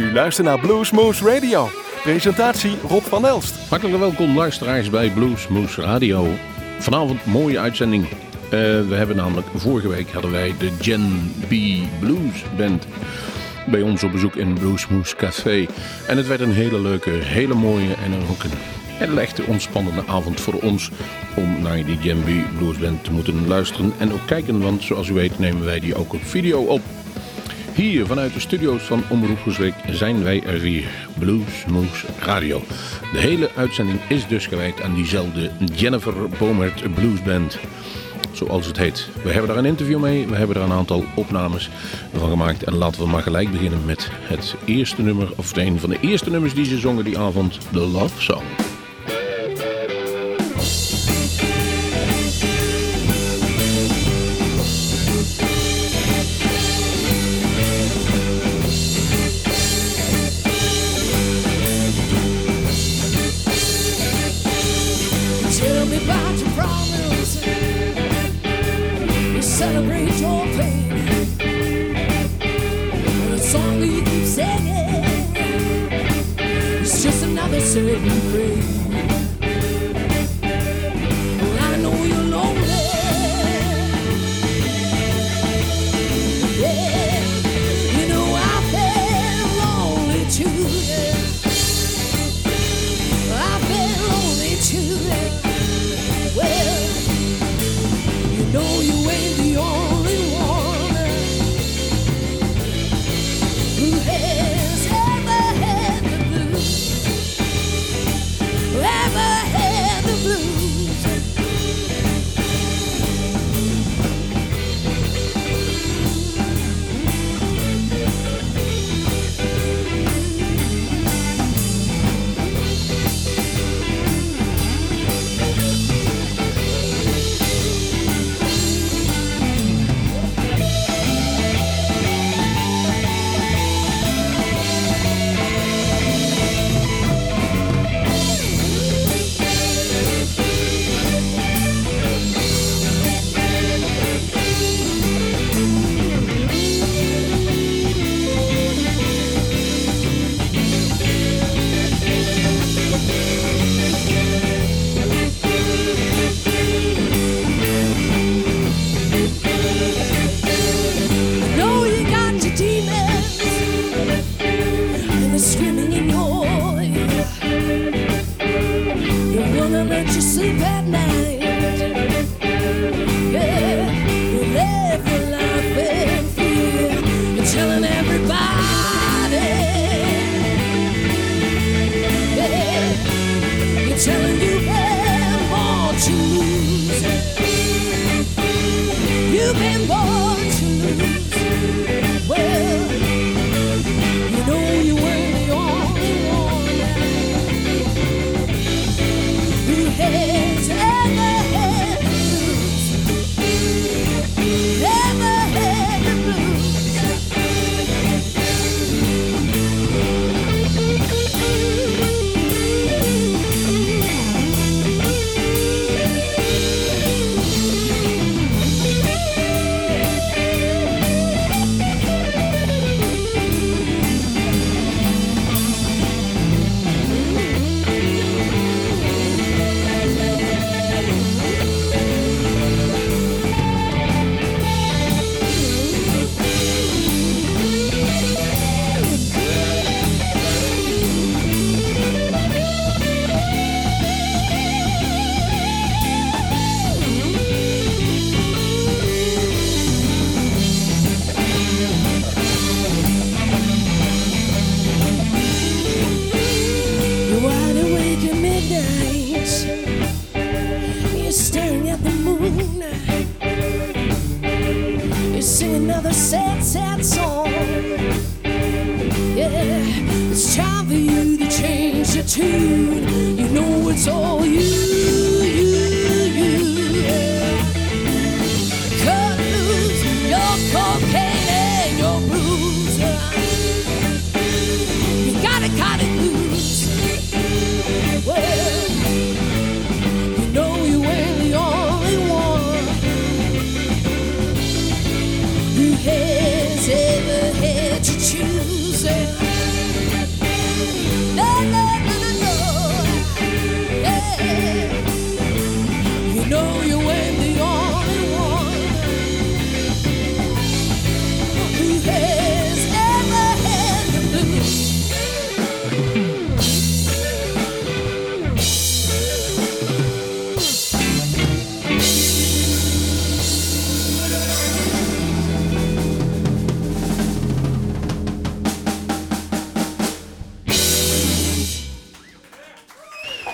U luistert naar Bluesmoose Radio. Presentatie Rob van Elst. Hartelijk welkom luisteraars bij Bluesmoose Radio. Vanavond mooie uitzending. Uh, we hebben namelijk, vorige week hadden wij de Gen B Blues Band bij ons op bezoek in Bluesmoose Café. En het werd een hele leuke, hele mooie en een hele echte ontspannende avond voor ons om naar die Gen B Blues Band te moeten luisteren en ook kijken. Want zoals u weet nemen wij die ook op video op. Hier vanuit de studio's van Omroep Groesbeek zijn wij er weer. Bluesmoose Radio. De hele uitzending is dus gewijd aan diezelfde Jennifer Bomert Blues Band. Zoals het heet. We hebben daar een interview mee. We hebben er een aantal opnames van gemaakt. En laten we maar gelijk beginnen met het eerste nummer. Of een van de eerste nummers die ze zongen die avond. The Love Song.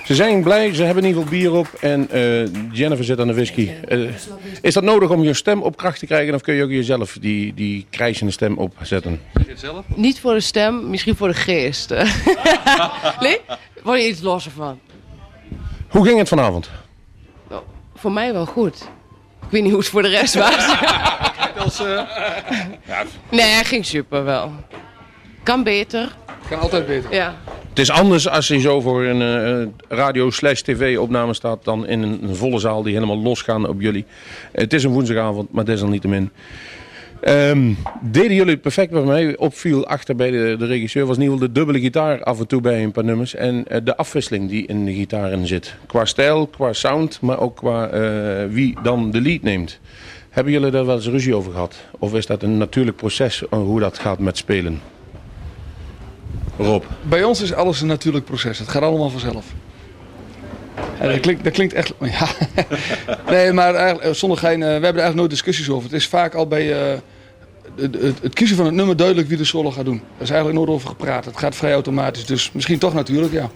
Ze zijn blij, ze hebben in ieder geval bier op en eh, Jennifer zit aan de whisky. Eh, is dat nodig om je stem op kracht te krijgen of kun je ook jezelf die, die krijzende stem opzetten? Niet voor de stem, misschien voor de geest. nee? Word je iets losser van? Hoe ging het vanavond? Nou, voor mij wel goed. Ik weet niet hoe het voor de rest was. nee, het ging super wel. Kan beter. Kan altijd beter. Ja. Het is anders als je zo voor een eh, radio slash tv opname staat dan in een, volle zaal die helemaal losgaan op jullie. Het is een woensdagavond, maar desalniettemin. Ehm deden jullie perfect wat mij opviel achter bij de, de regisseur was in ieder geval de dubbele gitaar af en toe bij een paar nummers. En eh, de afwisseling die in de gitaren zit. Qua stijl, qua sound, maar ook qua eh, wie dan de lead neemt. Hebben jullie daar wel eens ruzie over gehad? Of is dat een natuurlijk proces eh, hoe dat gaat met spelen? Rob. Bij ons is alles een natuurlijk proces. Het gaat allemaal vanzelf. Dat, klinkt, dat klinkt echt... Ja. nee, maar eigenlijk, zonder gein, eh, we hebben er eigenlijk nooit discussies over. Het is vaak al bij eh, het, het, kiezen van het nummer duidelijk wie de solo gaat doen. Er is eigenlijk nooit over gepraat. Het gaat vrij automatisch. Dus misschien toch natuurlijk, ja.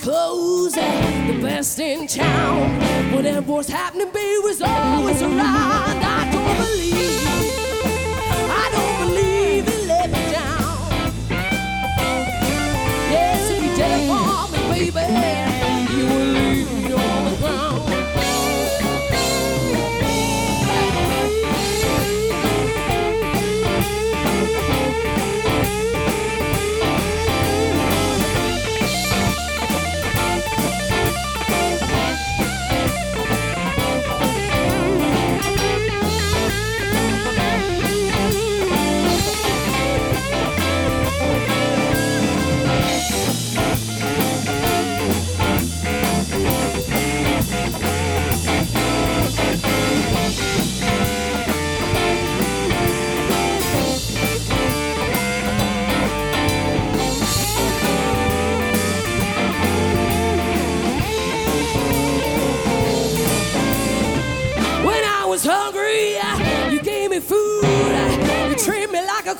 Clothes, and the best in town. Whatever was happening, baby, was always around. I don't believe, I don't believe let me down. Yes, if you for me, baby,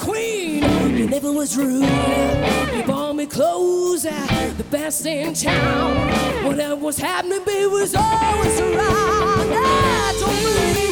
queen. You never was rude. You bought me clothes, at the best in town. Whatever was happening, baby, was always around. I don't believe,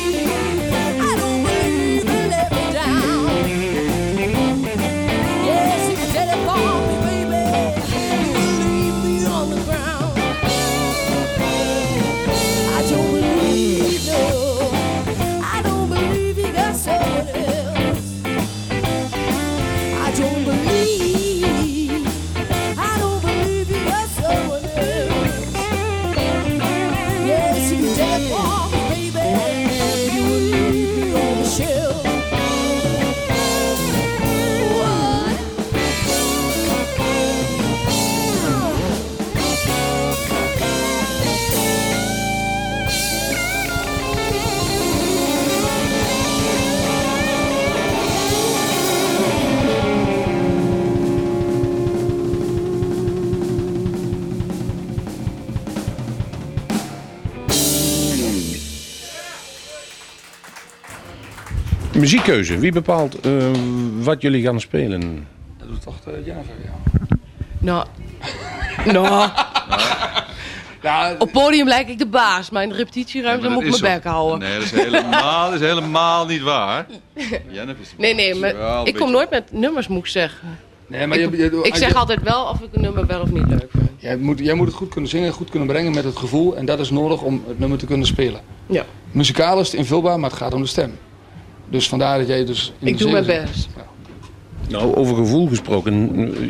Muziekkeuze. Wie bepaalt eh, wat jullie gaan spelen? Dat doet toch uh, Jennifer, ja. Nou, nou, Ja, op podium lijk ik de baas, maar in de repetitieruimte Nee, moet ik mijn bek zo. houden. Nee, dat is helemaal, dat is helemaal niet waar. Jennifer is Nee, nee, maar ik beetje- kom nooit met nummers, moet ik zeggen. nee, maar Ik, je, je- ik als zeg je- altijd wel of ik een nummer wel of niet leuk vind. jij, moet, jij moet het goed kunnen zingen, goed kunnen brengen met het gevoel. En dat is nodig om het nummer te kunnen spelen. Ja, Muzikaal is het invulbaar, maar het gaat om de stem. Dus vandaar dat jij dus... in ik de doe mijn best. Nou, over gevoel gesproken.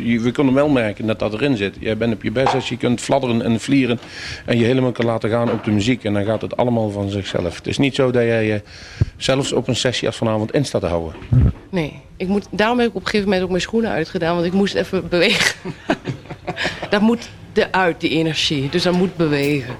je- We kunnen wel merken dat dat erin zit. Jij bent op je best als je kunt fladderen en vlieren. En je helemaal kan laten gaan op de muziek. En dan gaat het allemaal van zichzelf. Het is niet zo dat jij je zelfs op een sessie als vanavond in staat te houden. Nee, ik moet, daarom heb ik op een gegeven moment ook mijn schoenen uitgedaan, want ik moest even bewegen. dat moet eruit, die energie. Dus dat moet bewegen.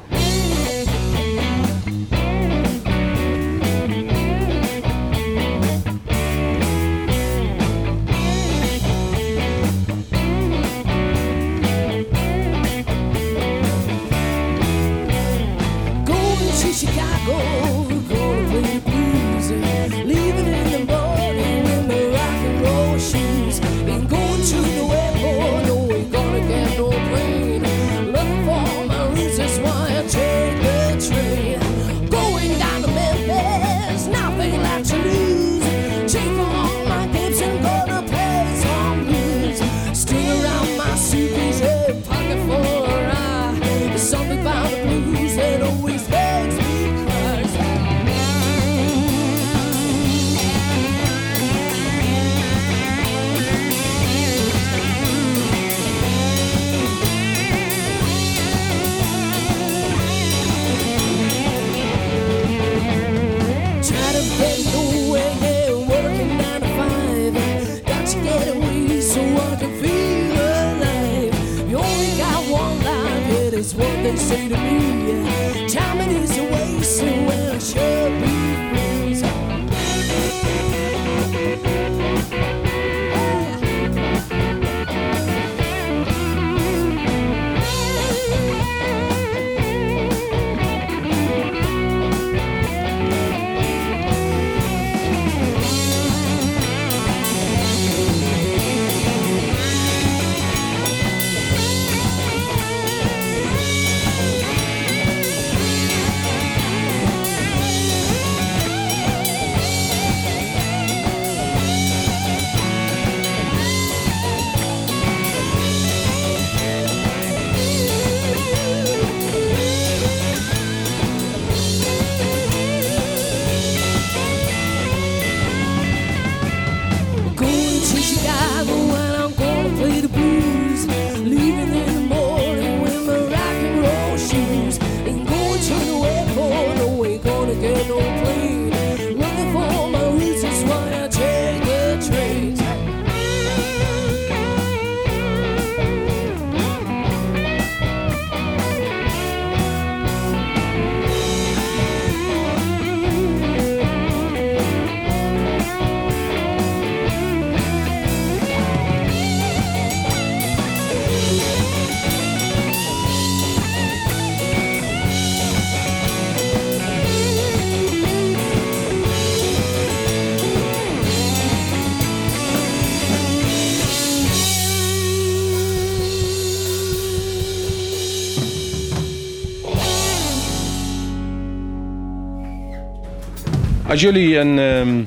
Als jullie een, ehm,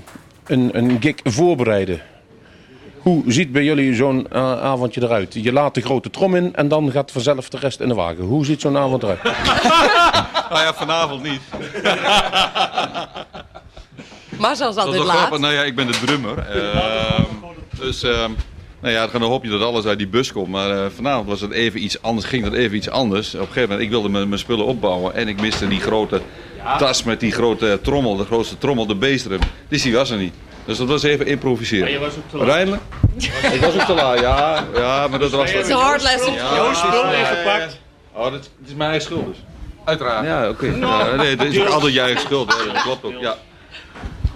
een, een gig voorbereiden, hoe ziet bij jullie zo'n eh, avondje eruit? Je laat de grote trom in en dan gaat vanzelf de rest in de wagen. Hoe ziet zo'n avond eruit? Nou ja, vanavond niet. Maar zoals is altijd laat. grappig. Nou ja, ik ben de drummer. Ehm, dus ehm, nou ja, dan hoop je dat alles uit die bus komt. Maar eh, vanavond was het even iets anders, ging dat even iets anders. Op een gegeven moment, ik wilde mijn spullen opbouwen en ik miste die grote tas met die grote trommel, de grootste trommel, de bassdrum. Dus die was er niet. Dus dat was even improviseren. je was ook te laat. Ik was ook te laat, ja. Ja, maar dat was... Het is een hard lesson. Ja, Jouw spul ingepakt. ja. Oh, dat, is- het is mijn eigen schuld dus. Uiteraard. Ja, oké. Ja, nee, dat is altijd je eigen schuld. Hè. Dat klopt ook, ja.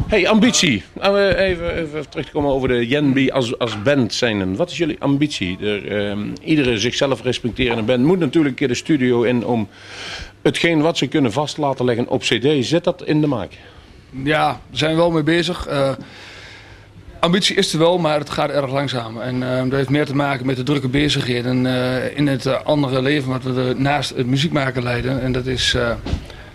Hey, ambitie. Nou, even, even terugkomen over de Jenby als, als band zijn. Wat is jullie ambitie? Er, ehm, iedere zichzelf respecterende band moet natuurlijk een keer de studio in om hetgeen wat ze kunnen vast laten leggen op cd. Zit dat in de maak? Ja, daar zijn we wel mee bezig. Eh, ambitie is er wel, maar het gaat erg langzaam. En eh, dat heeft meer te maken met de drukke bezigheden eh, in het andere leven wat we er naast het muziekmaken leiden. En dat is... eh,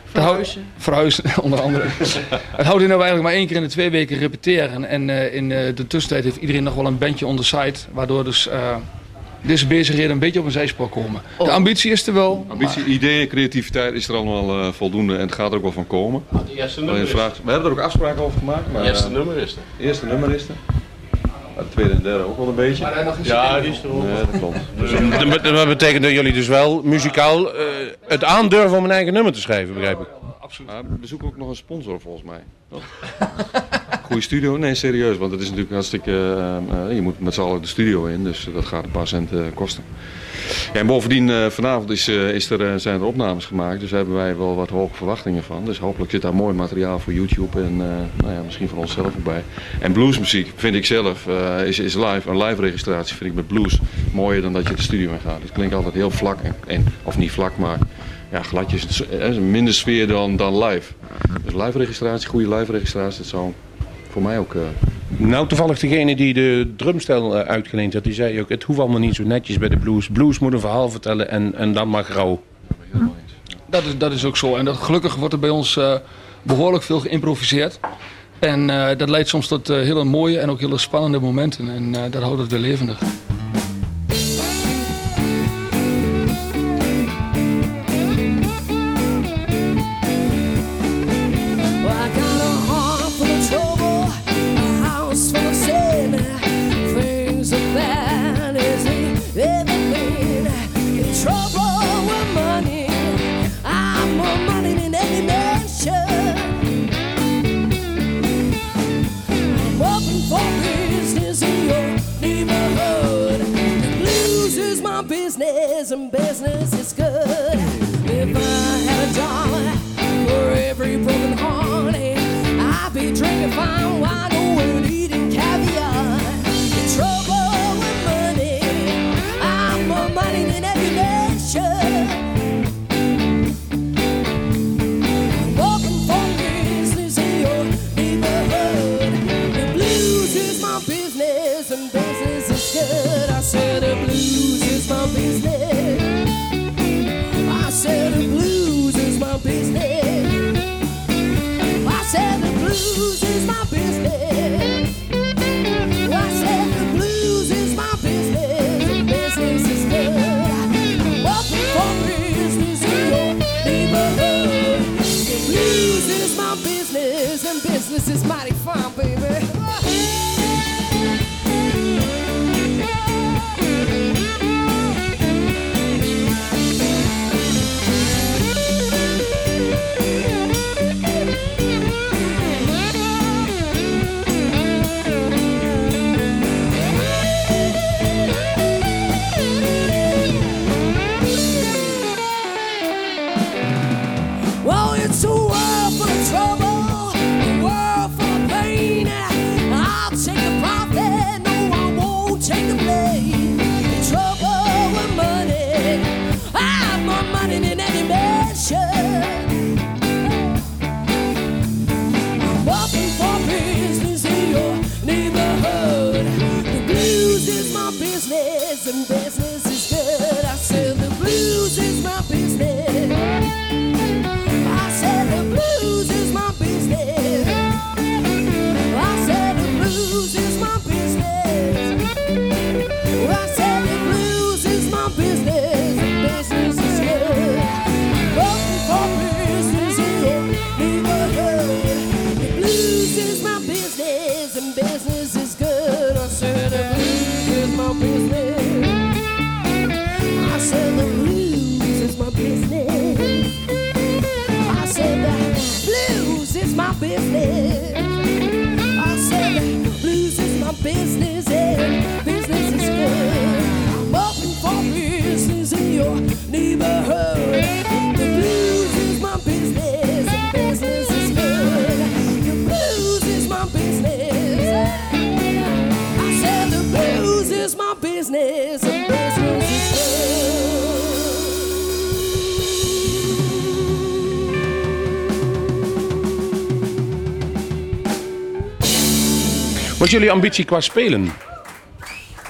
Verhuizen. Verhuizen, onder andere. het houdt in dat we eigenlijk maar één keer in de twee weken repeteren. En eh, in de tussentijd heeft iedereen nog wel een bandje on the side. Waardoor dus eh, deze bezigheden een beetje op een zijspoor komen. De Oh. ambitie is er wel. Ambitie, ideeën, creativiteit is er allemaal eh, voldoende en het gaat er ook wel van komen. Het eerste Alleen nummer de is vraag, we hebben er ook afspraken over gemaakt. Maar, Het eerste eh, nummer is er. het eerste nummer is er. De tweede en derde ook wel een beetje. Maar hij nog eens Ja, die is er ook. Nee, dat klopt. Dat betekent dat jullie dus wel muzikaal eh, het aandurven om een eigen nummer te schrijven, begrijp ik. Maar we zoeken ook nog een sponsor volgens mij. Goeie studio? Nee, serieus. Want het is natuurlijk hartstikke... eh, eh, je moet met z'n allen de studio in, dus dat gaat een paar cent eh, kosten. Ja, en bovendien, vanavond is, is er, zijn er opnames gemaakt. Dus daar hebben wij wel wat hoge verwachtingen van. Dus hopelijk zit daar mooi materiaal voor YouTube en nou ja, misschien van onszelf ook bij. En bluesmuziek vind ik zelf, is, is live. Een live registratie vind ik met blues mooier dan dat je de studio in gaat. Het klinkt altijd heel vlak. En, of niet vlak, maar ja, gladjes. minder sfeer dan, dan live. Dus live registratie, goede live registratie, dat zou voor mij ook... eh, Nou, toevallig degene die de drumstel eh, uitgeleend had, die zei ook... het hoeft allemaal niet zo netjes bij de blues. Blues moet een verhaal vertellen en, en dan maar grauw. helemaal eens. Dat is, dat is ook zo. En dat, gelukkig wordt er bij ons eh, behoorlijk veel geïmproviseerd. En eh, dat leidt soms tot hele mooie en ook hele spannende momenten. En eh, dat houdt het weer levendig. My is jullie ambitie qua spelen?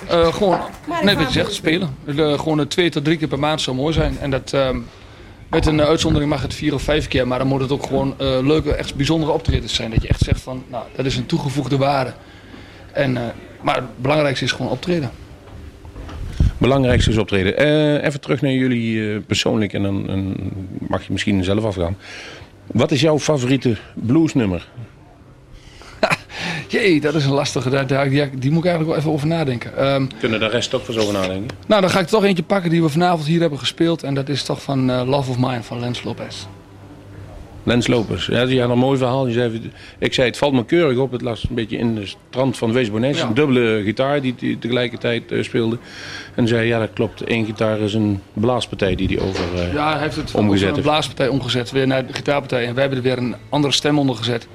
Eh, gewoon, net wat je zegt, spelen. Eh, gewoon twee tot drie keer per maand zou mooi zijn. En dat, ehm, met een eh, uitzondering mag het vier of vijf keer. Maar dan moet het ook gewoon leuke, echt bijzondere optredens zijn. Dat je echt zegt van, nou, dat is een toegevoegde waarde. En, maar het belangrijkste is gewoon optreden. Belangrijkste is optreden. Even terug naar jullie persoonlijk en dan en mag je misschien zelf afgaan. Wat is jouw favoriete bluesnummer? Jee, dat is een lastige. Daar, daar- die, die moet ik eigenlijk wel even over nadenken. Ehm, Kunnen de rest ook wel over nadenken? nou, dan ga ik toch eentje pakken die we vanavond hier hebben gespeeld. En dat is toch van eh, Love of Mine van Lens Lopez. Lens Lopers. Ja, die had een mooi verhaal. Die zei, ik zei, het valt me keurig op. Het las een beetje in de trant van Wees Bonnet. Ja. Een dubbele gitaar die hij tegelijkertijd eh, speelde. En zei, ja dat klopt. Eén gitaar is een blaaspartij die hij over... eh, Ja, hij heeft het Omgezet een blaaspartij omgezet, weer naar de gitaarpartij. En wij hebben er weer een andere stem onder gezet.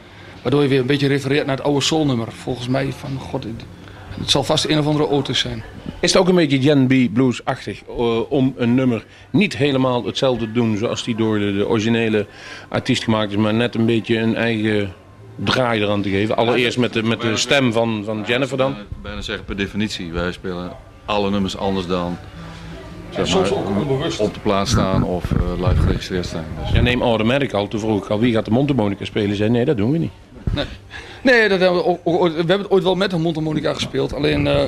Waardoor je weer een beetje refereert naar het oude soulnummer. Volgens mij van, god, het, het zal vast een of andere Otis zijn. Is het ook een beetje Gen B blues-achtig eh, om een nummer niet helemaal hetzelfde te doen zoals die door de, de originele artiest gemaakt is, maar net een beetje een eigen draai eraan te geven? Allereerst met de, met de stem van, van Jennifer dan. Bijna, bijna zeggen per definitie. Wij spelen alle nummers anders dan zeg soms maar, ook onbewust. op de plaats staan of eh, live geregistreerd staan. Dus, Ja, neem Automatic al. Toen vroeg ik al wie gaat de mondharmonica spelen. Zei nee, dat doen we niet. Nee, dat hebben we, we hebben het ooit wel met een mondharmonica gespeeld. Alleen, eh,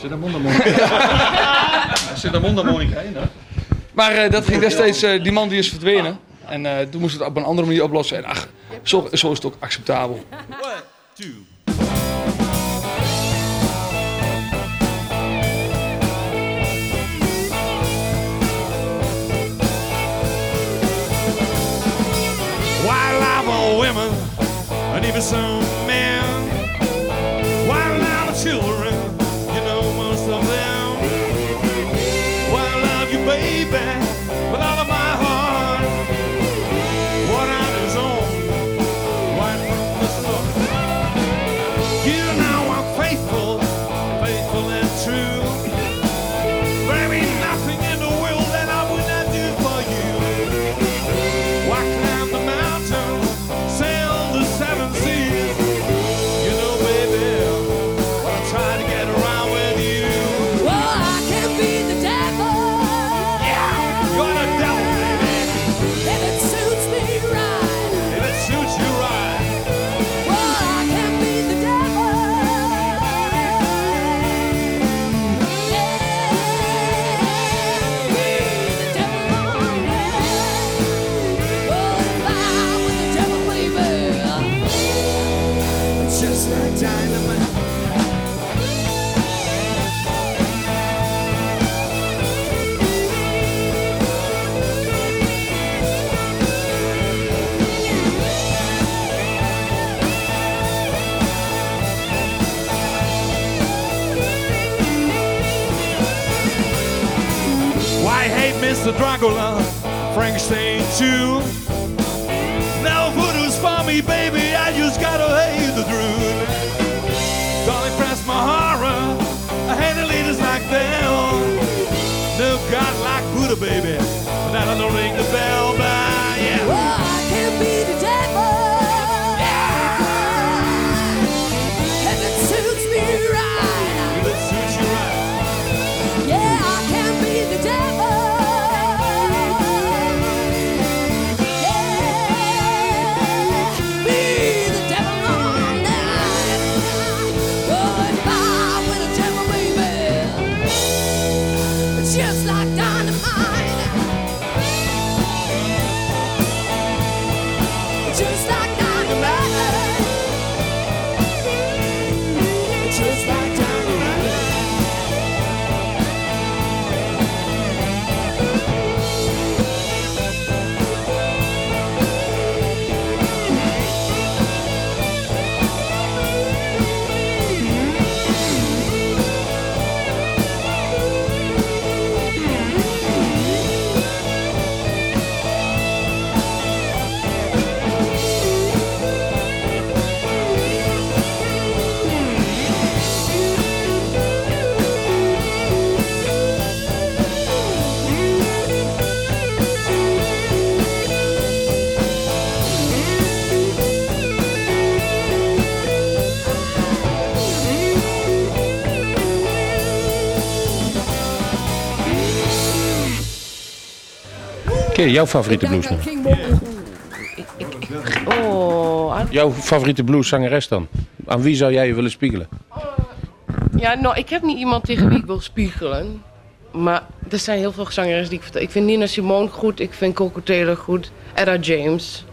Zit een mondharmonica? Zit een mondharmonica in, hè? maar eh, dat ging destijds, eh, die man die is verdwenen. En eh, toen moest het op een andere manier oplossen. En ach, zo, zo is het ook acceptabel. Love all women and even some Mr. Dracula, Frankenstein too? Now voodoo's for me, baby, I just gotta hate the truth. Dolly press my horror, I hate the leaders like them. No God like Buddha, baby, but that don't ring the bell, Jouw favoriete bluesnummer? Oh, aan- Jouw favoriete blueszangeres dan? Aan wie zou jij je willen spiegelen? ja, nou, ik heb niet iemand tegen wie ik wil spiegelen. Maar er zijn heel veel zangeres die ik vertel. Ik vind Nina Simone goed, ik vind Coco Taylor goed. Etta James.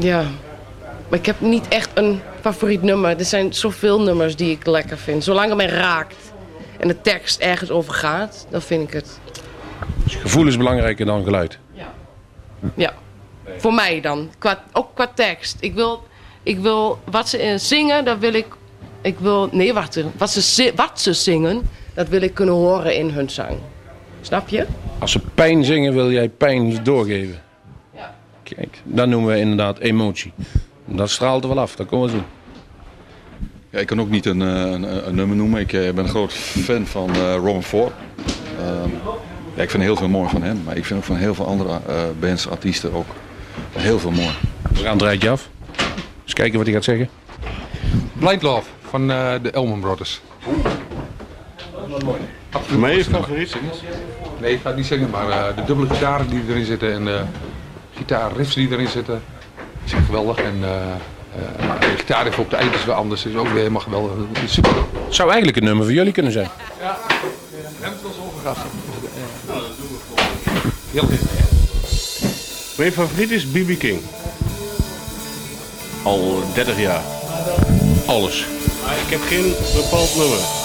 Ja. Maar ik heb niet echt een favoriet nummer. Er zijn zoveel nummers die ik lekker vind. Zolang het mij raakt en de tekst ergens over gaat, dan vind ik het. Dus gevoel is belangrijker dan geluid. Ja. Voor mij dan. Qua, ook qua tekst. Ik wil, ik wil wat ze zingen, dat wil ik. Ik wil. Nee, wacht. Wat ze, wat ze zingen, dat wil ik kunnen horen in hun zang. Snap je? Als ze pijn zingen, wil jij pijn doorgeven. Kijk, dat noemen we inderdaad emotie. Dat straalt er wel af, dat komen we zien. Ja, ik kan ook niet een, eh, een, een nummer noemen. Ik eh, ben een groot fan van eh Robin Ford. Ehm, ja, ik vind heel veel mooi van hem. Maar ik vind ook van heel veel andere eh, bands, artiesten ook heel veel mooi. We gaan het rijtje af. Eens kijken wat hij gaat zeggen. Blind Love van eh, de Elman Brothers. Voor mij is favoriet. Nee, ik ga het niet zingen, maar eh, de dubbele gitaren die erin zitten en de gitaarriffs die erin zitten, zijn geweldig. En eh, eh, de gitaarriff op de eind is weer anders, is ook weer helemaal geweldig. Het is Super. Het zou eigenlijk een nummer voor jullie kunnen zijn. Heel goed. Mijn favoriet is B.B. King. Al 30 jaar. Alles. Maar ik heb geen bepaald nummer.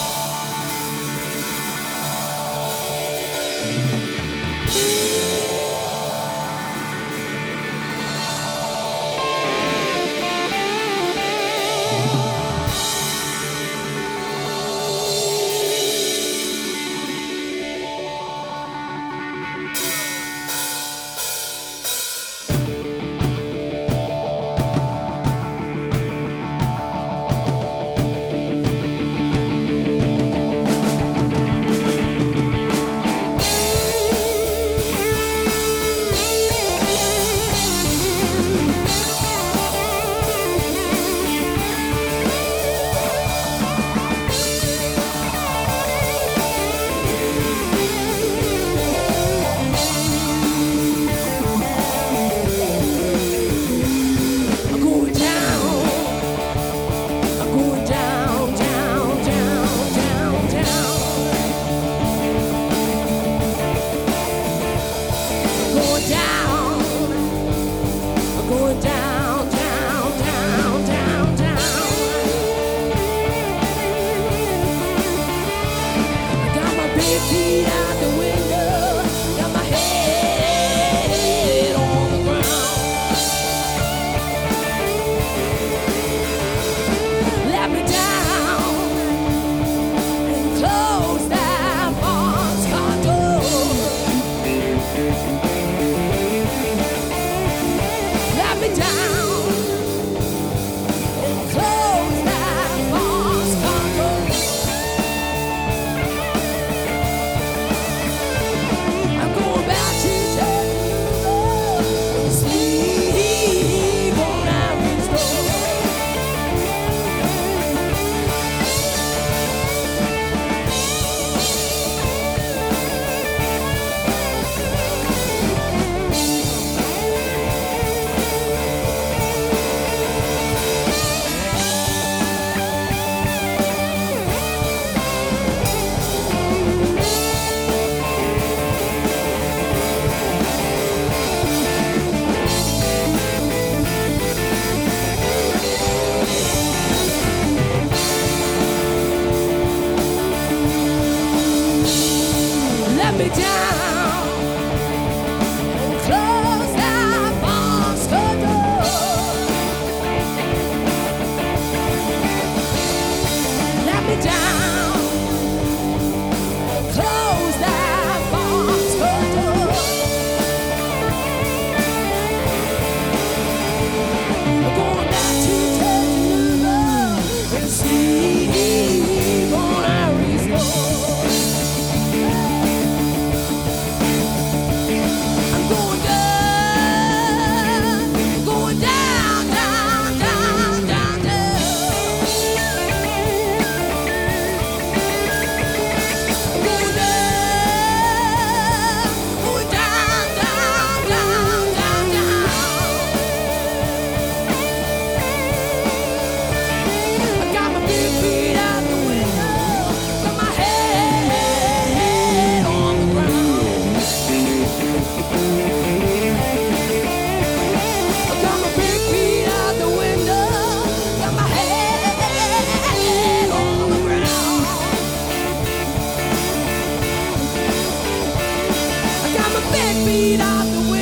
can't beat out the wind.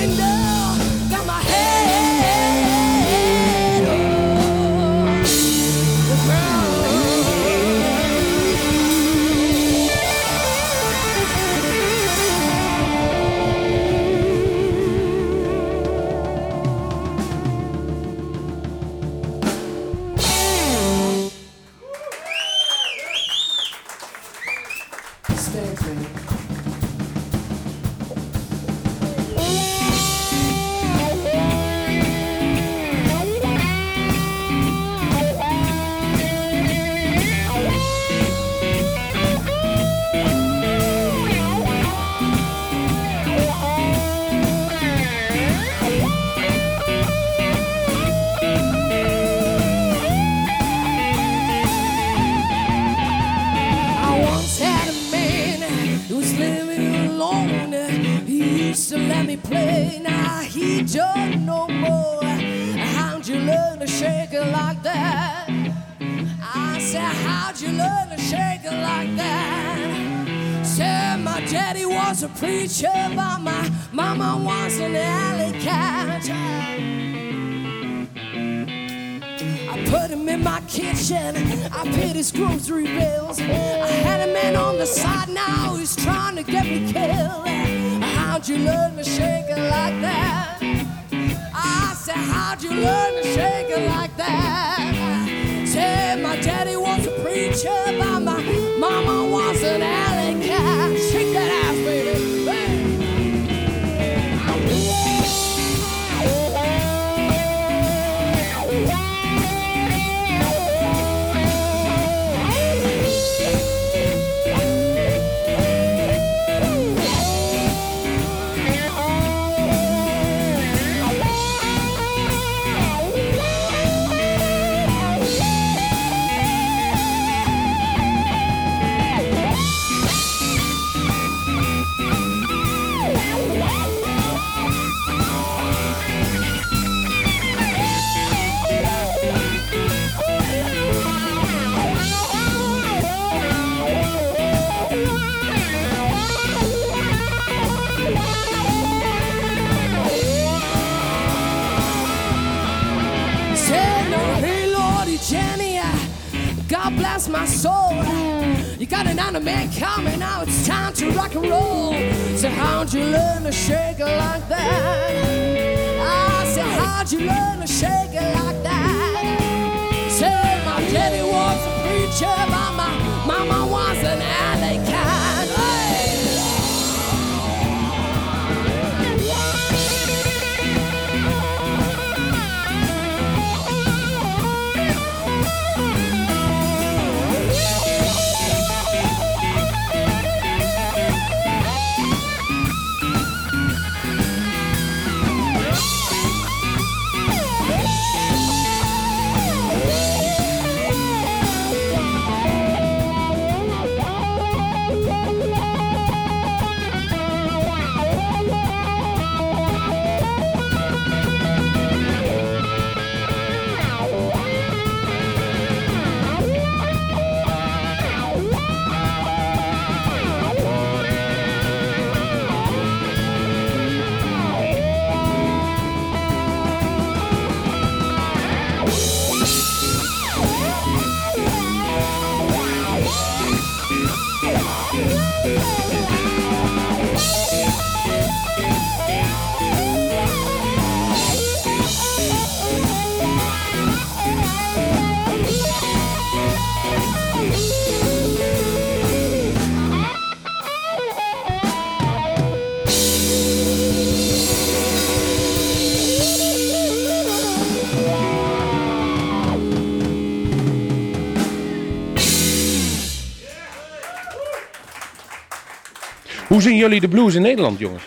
Zien jullie de blues in Nederland, jongens?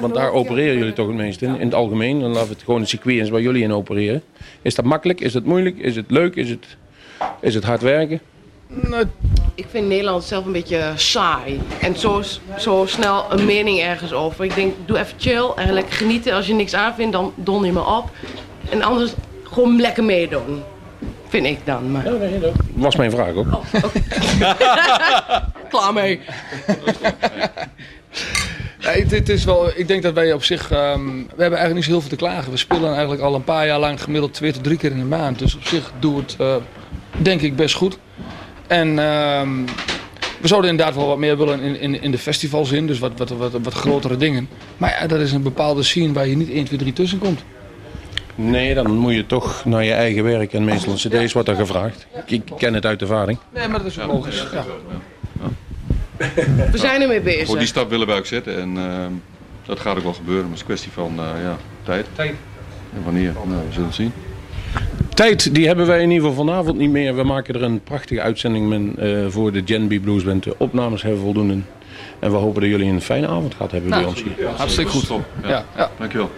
Want daar opereren jullie toch het meest in, in het algemeen. Dan laten we het gewoon een circuit is waar jullie in opereren. Is dat makkelijk? Is het moeilijk? Is het leuk? Is het, is het hard werken? Nou, Ik vind Nederland zelf een beetje saai. En zo, zo snel een mening ergens over. Ik denk, doe even chill en lekker genieten. Als je niks aanvindt, dan don je me op. En anders gewoon lekker meedoen. Vind ik dan. Maar... Was mijn vraag ook. Klaar mee. Ja, het, het is wel, ik denk dat wij op zich, ehm, we hebben eigenlijk niet zo heel veel te klagen. We spelen eigenlijk al een paar jaar lang gemiddeld twee tot drie keer in de maand. Dus op zich doen we het, eh, denk ik, best goed. En ehm, we zouden inderdaad wel wat meer willen in, in, in de festivals in, dus wat, wat, wat, wat grotere dingen. Maar ja, dat is een bepaalde scene waar je niet 1, 2, 3 tussen komt. Nee, dan moet je toch naar je eigen werk. En meestal een cd's wordt er gevraagd. Ik ken het uit ervaring. Nee, maar dat is ook logisch. Ja. We zijn ermee bezig. Voor die stap willen wij ook zetten en ehm, dat gaat ook wel gebeuren. Maar het is een kwestie van eh, ja, tijd. Tijd. En wanneer? Nou, we zullen het zien. Tijd, die hebben wij in ieder geval vanavond niet meer. We maken er een prachtige uitzending eh, voor de Gen B Blues Band. De opnames hebben voldoende. En we hopen dat jullie een fijne avond gehad hebben bij ons hier. Hartstikke goed. Top. Ja. Ja, ja. Dankjewel.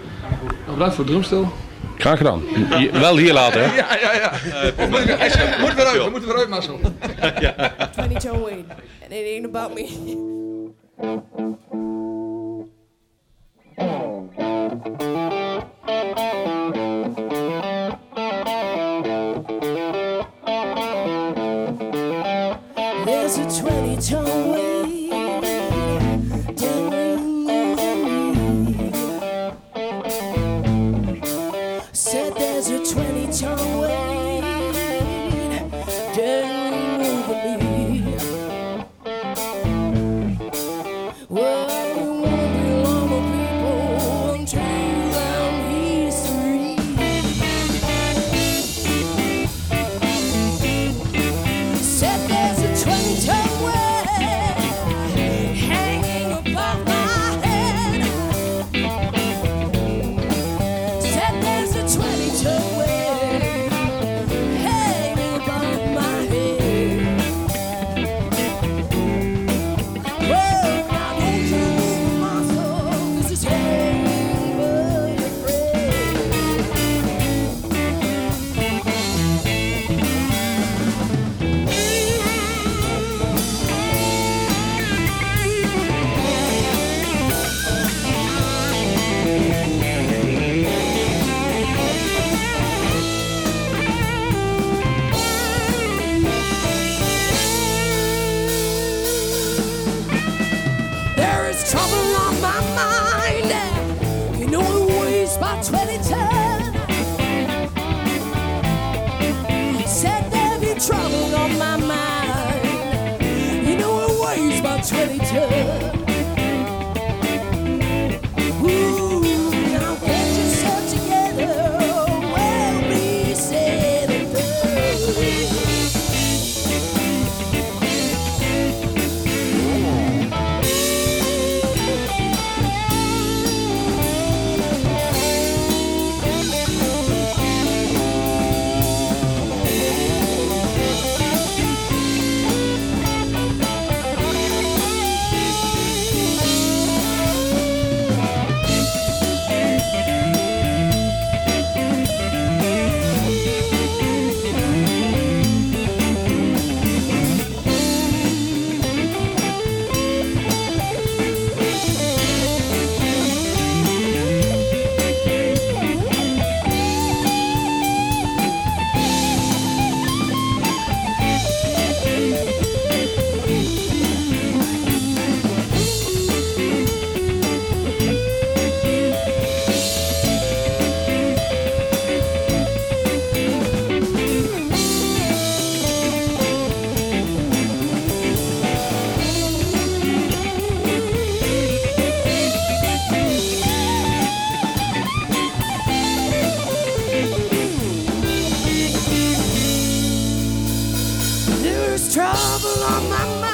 Nou, bedankt voor het drumstel. Graag gedaan. Je, wel hier laten. Ja, ja, ja. Uh, moet, eh, we moeten eruit, we moeten eruit, Marcel. ja. Funny John Wayne, and it ain't about me. There's a 20 ton There's trouble on my mind.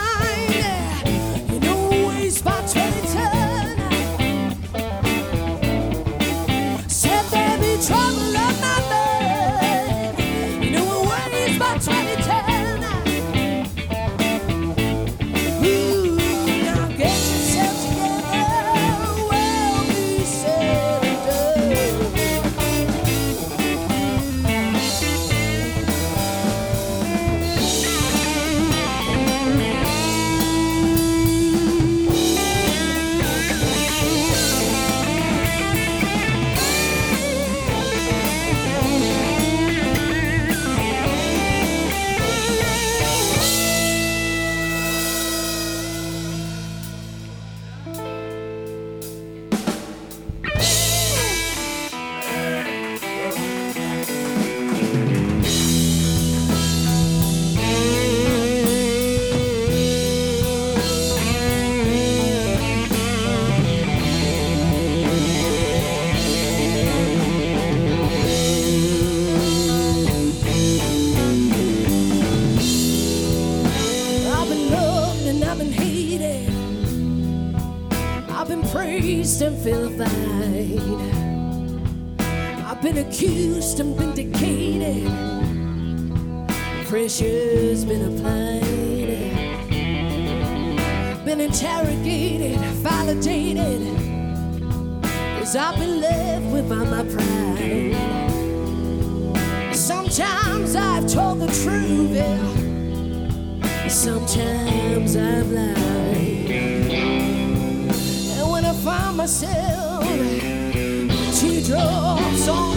Myself. Teardrops on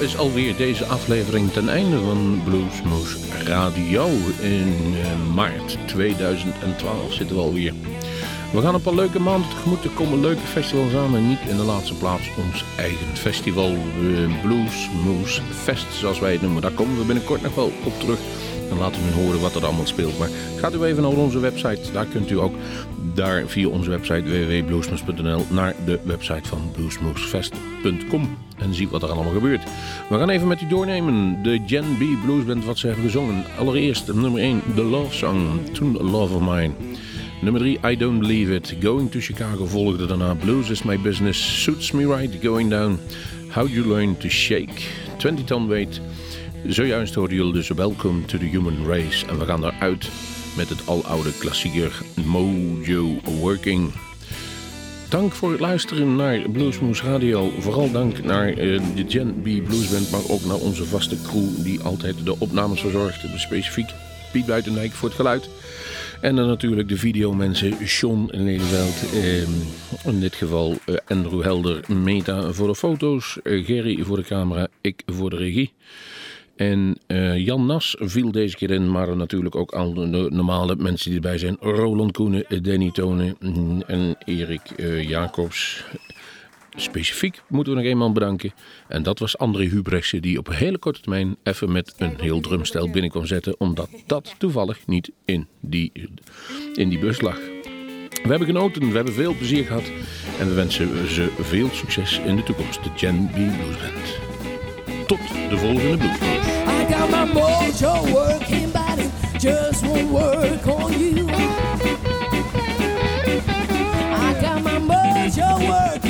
is alweer deze aflevering ten einde van Bluesmoose Radio. In eh, maart 2012 zitten we alweer. We gaan een paar leuke maanden tegemoet. Er komen leuke festivals aan. En niet in de laatste plaats ons eigen festival. Bluesmoose Fest, zoals wij het noemen. Daar komen we binnenkort nog wel op terug. En laten we horen wat er allemaal speelt. Maar gaat u even naar onze website. Daar kunt u ook daar via onze website www.bluesmoose.nl naar de website van bluesmoosefest.com. En zie wat er allemaal gebeurt. We gaan even met u doornemen. De Gen B Blues Band, wat ze hebben gezongen. Allereerst nummer 1, The Love Song, toen Love of Mine. Nummer 3, I Don't Believe It. Going to Chicago volgde daarna. Blues is My Business. Suits Me Right, Going Down. How You Learn to Shake. 20 Ton Weight. Zojuist hoorde jullie dus Welcome to the Human Race. En we gaan daaruit met het aloude klassieker Mojo Working. Dank voor het luisteren naar Bluesmoose Radio. Vooral dank naar eh, de Gen B Blues Band, maar ook naar onze vaste crew die altijd de opnames verzorgt. Specifiek Piet Buitendijk voor het geluid. En dan natuurlijk de videomensen Sean Nederveld, eh, in dit geval eh, Andrew Helder, Meta voor de foto's, Gerry voor de camera, ik voor de regie. En eh, Jan Nas viel deze keer in, maar natuurlijk ook al de normale mensen die erbij zijn. Roland Koenen, Danny Tonen mm, en Erik eh, Jacobs. Specifiek moeten we nog eenmaal bedanken. En dat was André Hubrechtse die op hele korte termijn even met een heel drumstel binnen kwam zetten. Omdat dat toevallig niet in die, in die bus lag. We hebben genoten, we hebben veel plezier gehad. En we wensen ze veel succes in de toekomst. De Gen B Blues Band. I got my mojo working, but it just won't work on you. I got my mojo working,